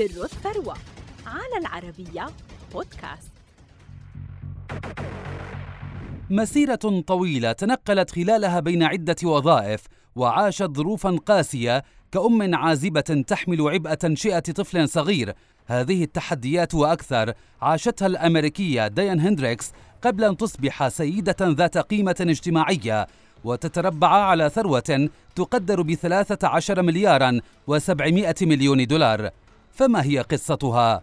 سر الثروة على العربية بودكاست. مسيرة طويلة تنقلت خلالها بين عدة وظائف وعاشت ظروفا قاسية كأم عازبة تحمل عبء تنشئة طفل صغير. هذه التحديات وأكثر عاشتها الأمريكية ديان هندريكس قبل أن تصبح سيدة ذات قيمة اجتماعية. وتتربع على ثروة تقدر بثلاثة عشر مليارا وسبعمائة مليون دولار. فما هي قصتها؟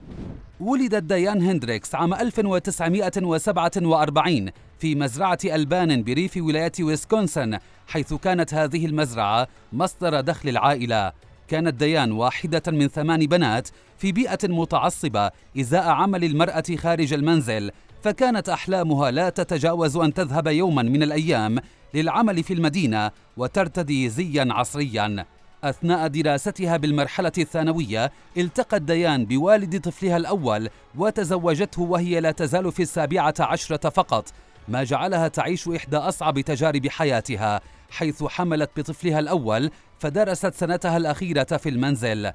ولدت ديان هندريكس عام 1947 في مزرعة ألبان بريف ولاية ويسكونسن حيث كانت هذه المزرعة مصدر دخل العائلة كانت ديان واحدة من ثمان بنات في بيئة متعصبة إزاء عمل المرأة خارج المنزل فكانت أحلامها لا تتجاوز أن تذهب يوما من الأيام للعمل في المدينة وترتدي زيا عصريا أثناء دراستها بالمرحلة الثانوية التقت ديان بوالد طفلها الأول وتزوجته وهي لا تزال في السابعة عشرة فقط ما جعلها تعيش إحدى أصعب تجارب حياتها حيث حملت بطفلها الأول فدرست سنتها الأخيرة في المنزل.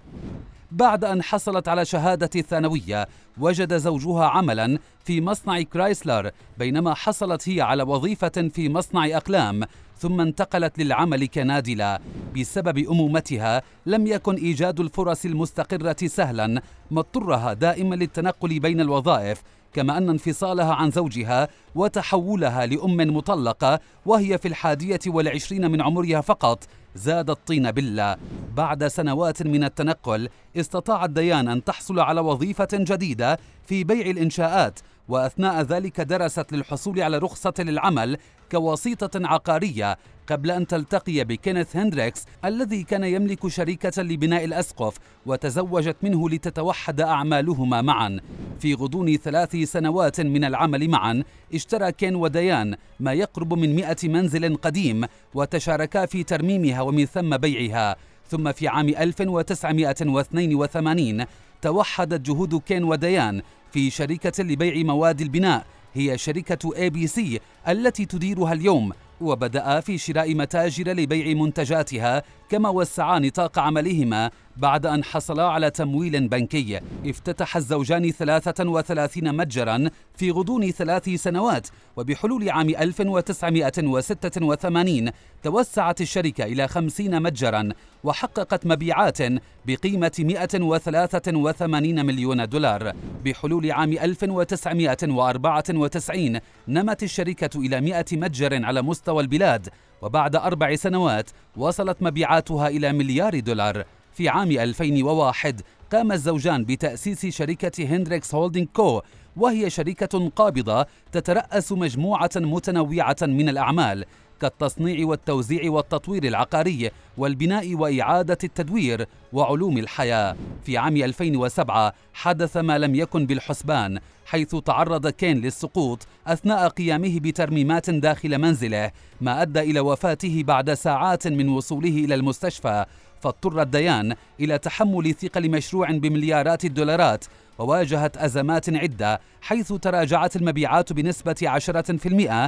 بعد أن حصلت على شهادة الثانوية وجد زوجها عملا في مصنع كرايسلر بينما حصلت هي على وظيفة في مصنع أقلام ثم انتقلت للعمل كنادلة. بسبب أمومتها لم يكن إيجاد الفرص المستقرة سهلا ما اضطرها دائما للتنقل بين الوظائف كما أن انفصالها عن زوجها وتحولها لأم مطلقة وهي في الحادية والعشرين من عمرها فقط. زاد الطين بلة بعد سنوات من التنقل استطاعت ديان أن تحصل على وظيفة جديدة في بيع الإنشاءات وأثناء ذلك درست للحصول على رخصة للعمل كوسيطة عقارية قبل أن تلتقي بكينيث هندريكس الذي كان يملك شركة لبناء الأسقف وتزوجت منه لتتوحد أعمالهما معا. في غضون ثلاث سنوات من العمل معا اشترى كين وديان ما يقرب من مئة منزل قديم وتشاركا في ترميمها ومن ثم بيعها. ثم في عام 1982 توحدت جهود كين وديان في شركة لبيع مواد البناء هي شركة ABC التي تديرها اليوم وبدأ في شراء متاجر لبيع منتجاتها كما وسعا نطاق عملهما بعد أن حصلا على تمويل بنكي افتتح الزوجان 33 متجرا في غضون ثلاث سنوات وبحلول عام 1986 توسعت الشركة إلى 50 متجرا وحققت مبيعات بقيمة 183 مليون دولار. بحلول عام 1994 نمت الشركة إلى 100 متجر على مستوى البلاد وبعد أربع سنوات وصلت مبيعاتها إلى مليار دولار. في عام 2001 قام الزوجان بتأسيس شركة هندريكس هولدينج كو وهي شركة قابضة تترأس مجموعة متنوعة من الأعمال كالتصنيع والتوزيع والتطوير العقاري والبناء وإعادة التدوير وعلوم الحياة. في عام 2007 حدث ما لم يكن بالحسبان حيث تعرض كين للسقوط أثناء قيامه بترميمات داخل منزله ما أدى إلى وفاته بعد ساعات من وصوله إلى المستشفى. فاضطرت ديان إلى تحمل ثقل مشروع بمليارات الدولارات وواجهت أزمات عدة حيث تراجعت المبيعات بنسبة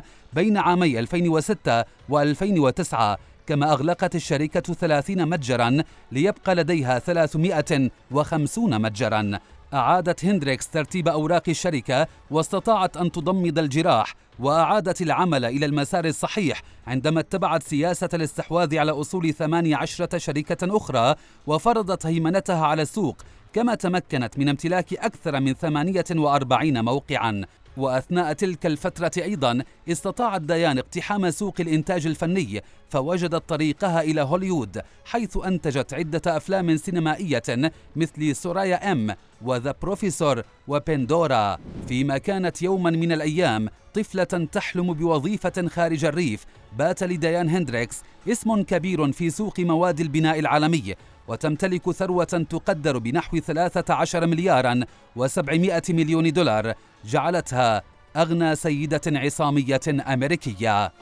10% بين عامي 2006 و2009 كما أغلقت الشركة 30 متجرا ليبقى لديها 350 متجرا. أعادت هندريكس ترتيب أوراق الشركة واستطاعت أن تضمد الجراح وأعادت العمل إلى المسار الصحيح عندما اتبعت سياسة الاستحواذ على أصول 18 شركة أخرى وفرضت هيمنتها على السوق كما تمكنت من امتلاك أكثر من 48 موقعا. وأثناء تلك الفترة أيضا استطاعت ديان اقتحام سوق الإنتاج الفني فوجدت طريقها إلى هوليوود حيث أنتجت عدة أفلام سينمائية مثل سورايا إم وذا بروفيسور وبندورا. فيما كانت يوما من الأيام طفلة تحلم بوظيفة خارج الريف بات لديان هندريكس اسم كبير في سوق مواد البناء العالمي وتمتلك ثروة تقدر بنحو 13 مليارا و700 مليون دولار جعلتها أغنى سيدة عصامية أمريكية.